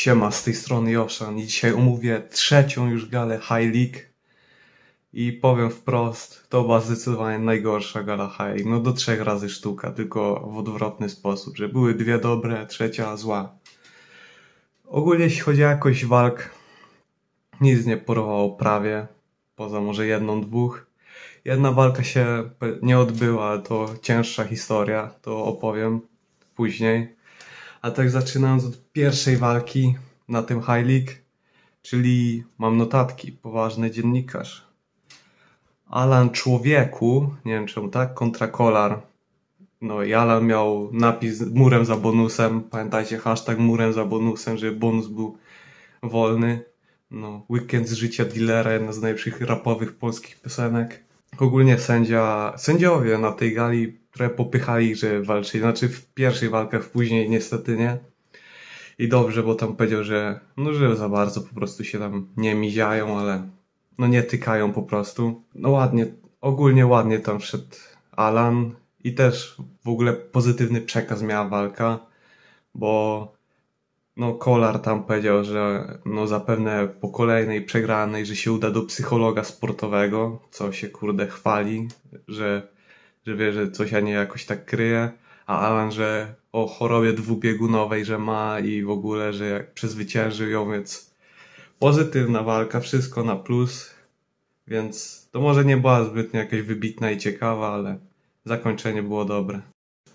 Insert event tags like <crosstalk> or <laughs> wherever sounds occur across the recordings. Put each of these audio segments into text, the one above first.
Siema, z tej strony Joszan i dzisiaj omówię trzecią już galę High League i powiem wprost, to była zdecydowanie najgorsza gala High. No do trzech razy sztuka, tylko w odwrotny sposób, że były dwie dobre, trzecia zła. Ogólnie jeśli chodzi o jakość walk, nic nie porwało prawie, poza może jedną, dwóch. Jedna walka się nie odbyła, ale to cięższa historia, to opowiem później. A tak zaczynając od pierwszej walki na tym High League, czyli mam notatki, poważny dziennikarz. Alan Człowieku, nie wiem czemu tak, kontra Kolar. No i Alan miał napis murem za bonusem, pamiętajcie hashtag murem za bonusem, żeby bonus był wolny. No, Weekend z życia dealera, jedna z najlepszych rapowych polskich piosenek. Ogólnie sędzia, sędziowie na tej gali trochę popychali, że walczyli. Znaczy w pierwszych walkach, później niestety nie. I dobrze, bo tam powiedział, że no, że za bardzo po prostu się tam nie miziają, ale no nie tykają po prostu. No ładnie, ogólnie ładnie tam wszedł Alan i też w ogóle pozytywny przekaz miała walka, bo no Kolar tam powiedział, że no zapewne po kolejnej przegranej, że się uda do psychologa sportowego, co się kurde chwali, że, że wie, że coś a nie jakoś tak kryje, a Alan, że o chorobie dwubiegunowej, że ma i w ogóle, że jak przezwyciężył ją, więc pozytywna walka, wszystko na plus, więc to może nie była zbytnio jakaś wybitna i ciekawa, ale zakończenie było dobre.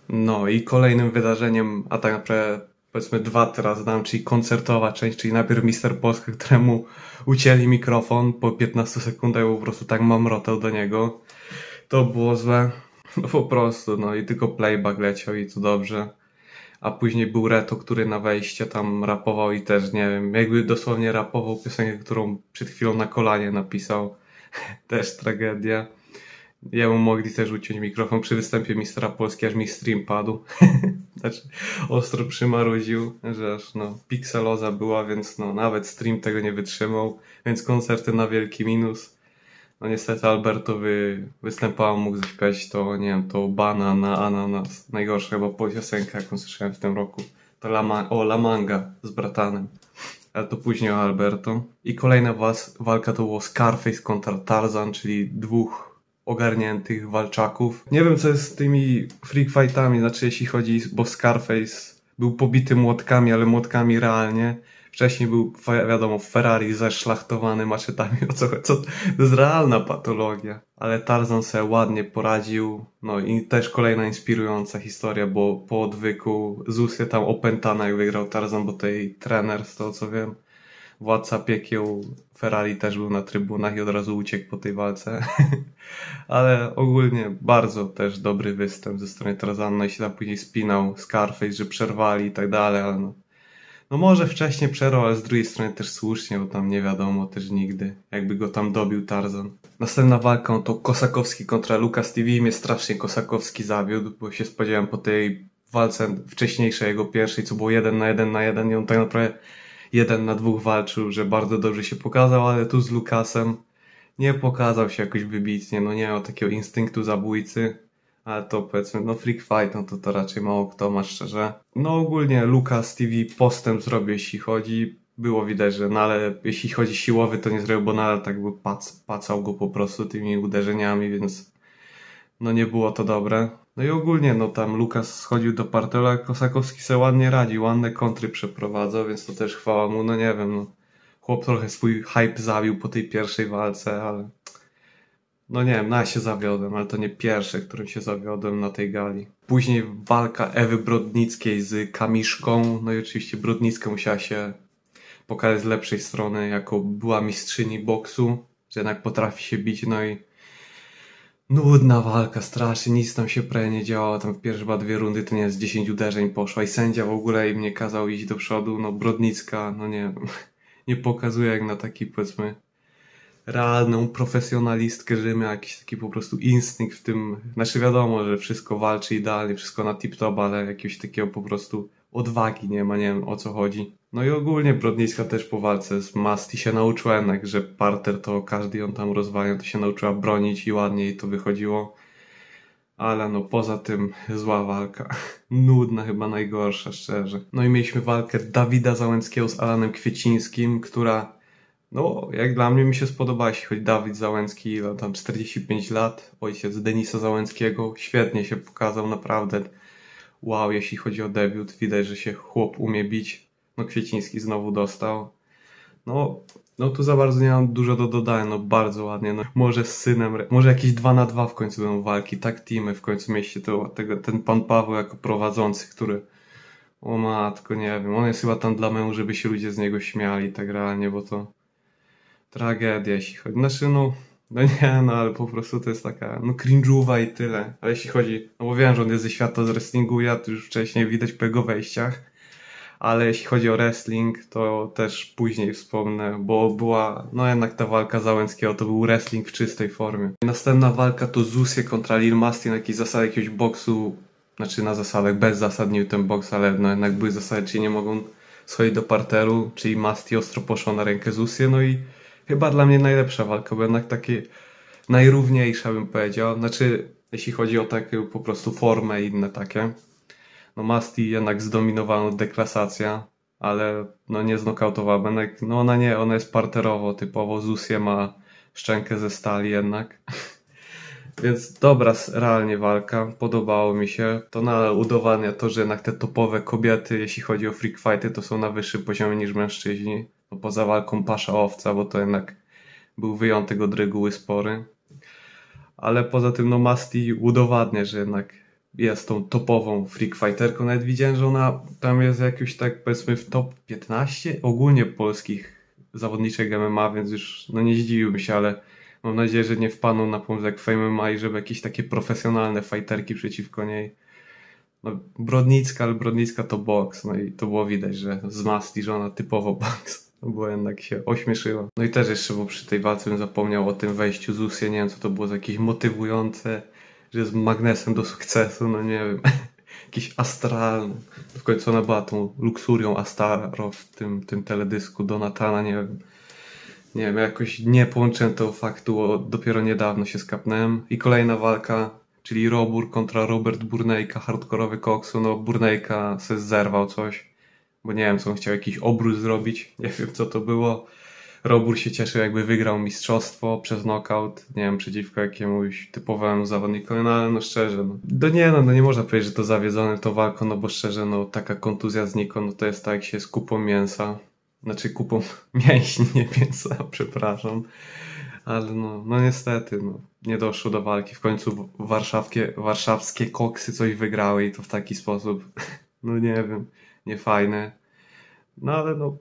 No i kolejnym wydarzeniem, a tak naprawdę powiedzmy dwa teraz dam, czyli koncertowa część, czyli najpierw Mister Polska, któremu ucięli mikrofon po 15 sekundach, po prostu tak mamrotał do niego. To było złe. <laughs> No po prostu, no i tylko playback leciał i to dobrze. A później był Reto, który na wejście tam rapował i też, nie wiem, jakby dosłownie rapował piosenkę, którą przed chwilą na kolanie napisał. <laughs> też tragedia. Jemu mogli też uciąć mikrofon przy występie Mistra Polski, aż mi stream padł. <laughs> znaczy, ostro przymarudził, że aż no, pikseloza była, więc no, nawet stream tego nie wytrzymał, więc koncerty na wielki minus. No niestety Albertowy występował, mógł zaśpiewać to, nie wiem, to Bana na Ananas. Najgorsza chyba piosenka, jaką słyszałem w tym roku. To La, o, La Manga z bratanem. Ale to później o Alberto. I kolejna was, walka to było Scarface kontra Tarzan, czyli dwóch ogarniętych walczaków. Nie wiem, co jest z tymi freak fightami, znaczy jeśli chodzi, bo Scarface był pobity młotkami, ale młotkami realnie. Wcześniej był, wiadomo, Ferrari zeszlachtowany maczetami. O co, co, to jest realna patologia. Ale Tarzan sobie ładnie poradził. No i też kolejna inspirująca historia, bo po odwyku Zusję tam opętana jak wygrał Tarzan, bo tej trener, z tego co wiem, władca piekieł Ferrari też był na trybunach i od razu uciekł po tej walce. <laughs> Ale ogólnie bardzo też dobry występ ze strony Tarzana i się tam później spinał Scarface, że przerwali i tak dalej, ale no, no może wcześniej przerwał, ale z drugiej strony też słusznie, bo tam nie wiadomo też nigdy, jakby go tam dobił Tarzan. Następna walka to Kosakowski kontra Lukas TV. Mnie strasznie Kosakowski zawiódł, bo się spodziewałem po tej walce wcześniejszej jego pierwszej, co było jeden na jeden na jeden i on tak naprawdę jeden na dwóch walczył, że bardzo dobrze się pokazał, ale tu z Lukasem nie pokazał się jakoś wybitnie, no nie miał takiego instynktu zabójcy, ale to powiedzmy, no freak fight, no to to raczej mało kto ma szczerze. No ogólnie Lukas TV postęp zrobił, jeśli chodzi, było widać, że no ale jeśli chodzi siłowy, to nie zrobił, bo nadal tak by pac, pacał go po prostu tymi uderzeniami, więc no nie było to dobre. No i ogólnie, no tam Lukas schodził do Partola, Kosakowski sobie ładnie radzi, ładne kontry przeprowadzał, więc to też chwała mu, no nie wiem, no. Chłop trochę swój hype zawił po tej pierwszej walce, ale no nie wiem, no się zawiodłem, ale to nie pierwsze, którym się zawiodłem na tej gali. Później walka Ewy Brodnickiej z Kamiszką, no i oczywiście Brodnicka musiała się pokazać z lepszej strony, jako była mistrzyni boksu, że jednak potrafi się bić, no i Nudna walka, strasznie, nic tam się prawie nie działo, tam w pierwsze chyba dwie rundy to nie z 10 uderzeń poszła i sędzia w ogóle im nie kazał iść do przodu, no Brodnicka, no nie <laughs> nie pokazuje jak na taki powiedzmy realną profesjonalistkę, że jakiś taki po prostu instynkt w tym, znaczy wiadomo, że wszystko walczy idealnie, wszystko na tip-top, ale jakiegoś takiego po prostu odwagi nie ma, nie wiem o co chodzi. No i ogólnie Brodnicka też po walce z Masti się nauczyła jednak, że parter to każdy ją tam rozwalił, to się nauczyła bronić i ładniej to wychodziło. Ale no poza tym zła walka. <laughs> Nudna chyba najgorsza, szczerze. No i mieliśmy walkę Dawida Załęckiego z Alanem Kwiecińskim, która no jak dla mnie mi się spodobała, jeśli chodzi Dawid Załęcki, tam 45 lat, ojciec Denisa Załęckiego, świetnie się pokazał, naprawdę wow, jeśli chodzi o debiut, widać, że się chłop umie bić. No Kwieciński znowu dostał. No, no tu za bardzo nie mam dużo do dodania, no bardzo ładnie. No, może z synem, może jakieś 2 na 2 w końcu będą walki, tak teamy w końcu mieści to, tego, ten pan Paweł jako prowadzący, który o matko, nie wiem, on jest chyba tam dla męża, żeby się ludzie z niego śmiali tak realnie, bo to tragedia, jeśli chodzi. Znaczy, no, no nie, no ale po prostu to jest taka, no cringe'uwa i tyle. Ale jeśli chodzi, no bo wiem, że on jest ze świata z wrestlingu, ja to już wcześniej widać po jego wejściach, ale jeśli chodzi o wrestling, to też później wspomnę, bo była, no jednak ta walka Załęckiego to był wrestling w czystej formie. Następna walka to Zusie kontra Lil Masti na jakiejś zasadzie jakiegoś boksu, znaczy na zasadach, bez ten boks, ale no jednak były zasady, czyli nie mogą schodzić do parteru, czyli Masti ostro poszło na rękę Zusie, no i chyba dla mnie najlepsza walka, bo jednak takie najrówniejsza bym powiedział, znaczy jeśli chodzi o taką po prostu formę i inne takie. No Masti jednak zdominowała deklasacja, ale no nie znokautowała Benek. No ona nie, ona jest parterowo, typowo Zusie ma szczękę ze stali jednak. <laughs> Więc dobra, realnie walka, podobało mi się. To na udowadnia to, że jednak te topowe kobiety, jeśli chodzi o freak fighty, to są na wyższym poziomie niż mężczyźni. Poza walką pasza owca, bo to jednak był wyjątek od reguły spory. Ale poza tym, no Masti udowadnia, że jednak jest tą topową freak fighterką. Nawet widziałem, że ona tam jest jakiś tak powiedzmy w top 15 ogólnie polskich zawodniczek MMA, więc już no nie zdziwiłbym się, ale mam nadzieję, że nie wpadną na pomysł jak Fame MMA i żeby jakieś takie profesjonalne fighterki przeciwko niej. No, Brodnicka, ale Brodnicka to boks, no i to było widać, że z Masti, że ona typowo <laughs> boks. Bo jednak się ośmieszyła. No i też jeszcze, bo przy tej walce bym zapomniał o tym wejściu z Usie, nie wiem co to było za jakieś motywujące, że jest magnesem do sukcesu, no nie wiem, <laughs> jakiś astralny. W końcu ona była tą luksurią Astaro w tym, tym teledysku Donatana, nie wiem. Nie wiem, jakoś nie połączyłem tego faktu, dopiero niedawno się skapnąłem. I kolejna walka, czyli Robur kontra Robert Burnejka, hardkorowy koksu. No Burnejka se zerwał coś, bo nie wiem, co on chciał jakiś obrót zrobić, nie wiem co to było. Robur się cieszył, jakby wygrał mistrzostwo przez knockout, nie wiem, przeciwko jakiemuś typowemu zawodnikowi, no ale no szczerze, no, no nie no, no nie można powiedzieć, że to zawiedzony to walką, no bo szczerze, no taka kontuzja znikąd, no to jest tak jak się z kupą mięsa, znaczy kupą <laughs> mięśni, nie mięsa, <laughs> przepraszam, ale no, no niestety, no, nie doszło do walki, w końcu warszawskie, warszawskie koksy coś wygrały i to w taki sposób, <laughs> no nie wiem, niefajne, no ale no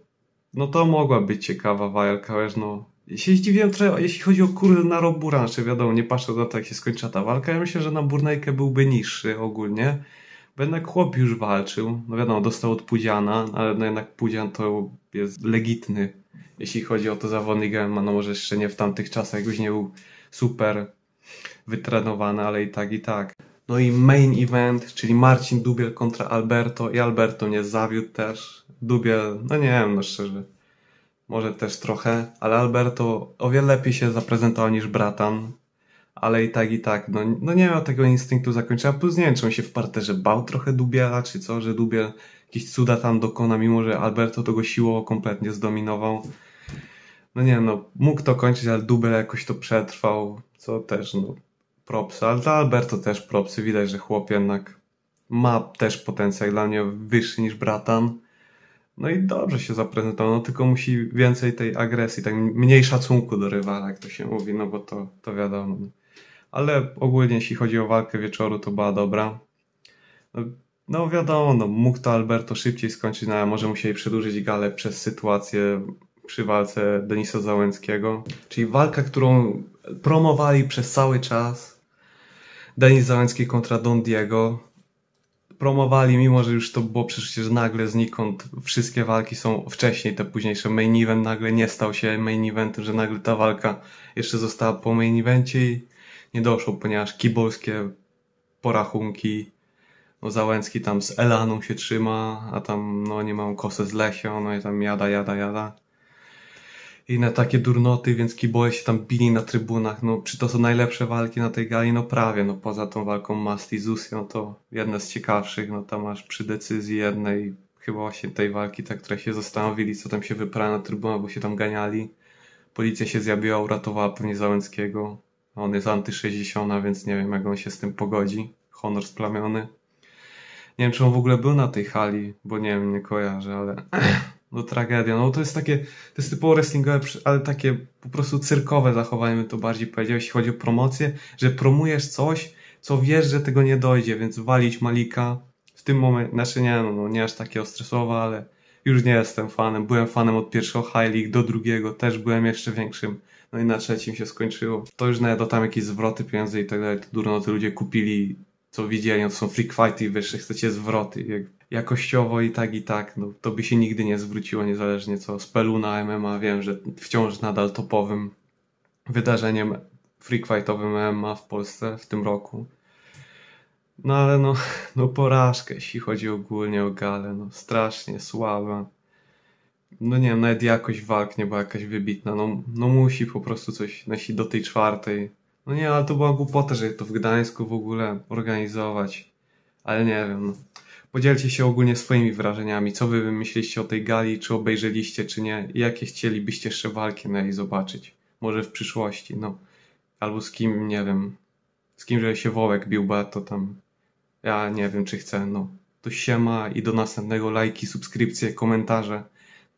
no to mogła być ciekawa walka, wiesz, no. Ja się zdziwiłem trochę, jeśli chodzi o kurde na znaczy wiadomo, nie patrzę na to, jak się skończyła ta walka, ja myślę, że na Burnejkę byłby niższy ogólnie, bo jednak chłop już walczył, no wiadomo, dostał od Pudziana, ale no jednak Pudzian to jest legitny, jeśli chodzi o to zawodnik MMA, no może jeszcze nie w tamtych czasach, już nie był super wytrenowany, ale i tak, i tak. No i main event, czyli Marcin Dubiel kontra Alberto i Alberto nie zawiódł też, Dubiel, no nie wiem, no szczerze. Może też trochę, ale Alberto o wiele lepiej się zaprezentował niż Bratan. Ale i tak, i tak, no, no nie miał tego instynktu zakończenia. Plus nie wiem, czy on się w parterze bał trochę Dubiela, czy co, że Dubiel jakieś cuda tam dokona, mimo że Alberto to go siłowo kompletnie zdominował. No nie no, mógł to kończyć, ale Dubiel jakoś to przetrwał, co też, no, propsy. Ale dla Alberto też propsy. Widać, że chłop jednak ma też potencjał dla mnie wyższy niż Bratan. No i dobrze się zaprezentował, no tylko musi więcej tej agresji, tak mniej szacunku do rywala, jak to się mówi, no bo to, to wiadomo. Ale ogólnie jeśli chodzi o walkę wieczoru, to była dobra. No, no wiadomo, no, mógł to Alberto szybciej skończyć, no, ale może musieli przedłużyć galę przez sytuację przy walce Denisa Załęckiego. Czyli walka, którą promowali przez cały czas. Denis Załęcki kontra Don Diego. Promowali, mimo że już to było przecież nagle znikąd wszystkie walki są wcześniej, te późniejsze. Main event nagle nie stał się main eventem, że nagle ta walka jeszcze została po main evencie i nie doszło, ponieważ kibolskie porachunki, no Załęcki tam z Elaną się trzyma, a tam no nie mam kosę z Lesią, no i tam jada, jada, jada. I na takie durnoty, więc kiboje się tam bili na trybunach. No, czy to są najlepsze walki na tej gali? No prawie, no poza tą walką Masti z Usią, to jedna z ciekawszych, no tam masz przy decyzji jednej chyba właśnie tej walki, tak, które się zastanowili, co tam się wyprawa na trybunach, bo się tam ganiali. Policja się zjawiła, uratowała pewnie Załęckiego. On jest anty-60, więc nie wiem, jak on się z tym pogodzi. Honor splamiony. Nie wiem, czy on w ogóle był na tej hali, bo nie wiem, nie kojarzę, ale <clears throat> no tragedia. No to jest takie, to jest typowo wrestlingowe, ale takie po prostu cyrkowe zachowanie, bym to bardziej powiedział, jeśli chodzi o promocję, że promujesz coś, co wiesz, że tego nie dojdzie, więc walić Malika w tym momencie, znaczy nie, no, no nie aż takie ostresowe, ale już nie jestem fanem. Byłem fanem od pierwszego High League do drugiego, też byłem jeszcze większym. No i na trzecim się skończyło. To już nawet tam jakieś zwroty pieniędzy i tak dalej, to durno to ludzie kupili, co widzieli, no to są freak fighty wiesz, chcecie zwroty. Jak jakościowo i tak i tak, no to by się nigdy nie zwróciło, niezależnie co. Z Peluna MMA wiem, że wciąż nadal topowym wydarzeniem freak fightowym MMA w Polsce w tym roku. No ale no, <laughs> no porażkę, jeśli chodzi ogólnie o galę, no strasznie słaba. No nie wiem, nawet jakość walk nie była jakaś wybitna, no, no musi po prostu coś nosić do tej czwartej. No nie, ale to była głupota, że to w Gdańsku w ogóle organizować. Ale nie wiem, no. Podzielcie się ogólnie swoimi wrażeniami, co wy myśliście o tej gali, czy obejrzeliście, czy nie, i jakie chcielibyście jeszcze walki na jej zobaczyć. Może w przyszłości, no. Albo z kim, nie wiem, z kim, że się Wołek bił, bo to tam ja nie wiem, czy chcę, no. To siema i do następnego lajki, subskrypcje, komentarze.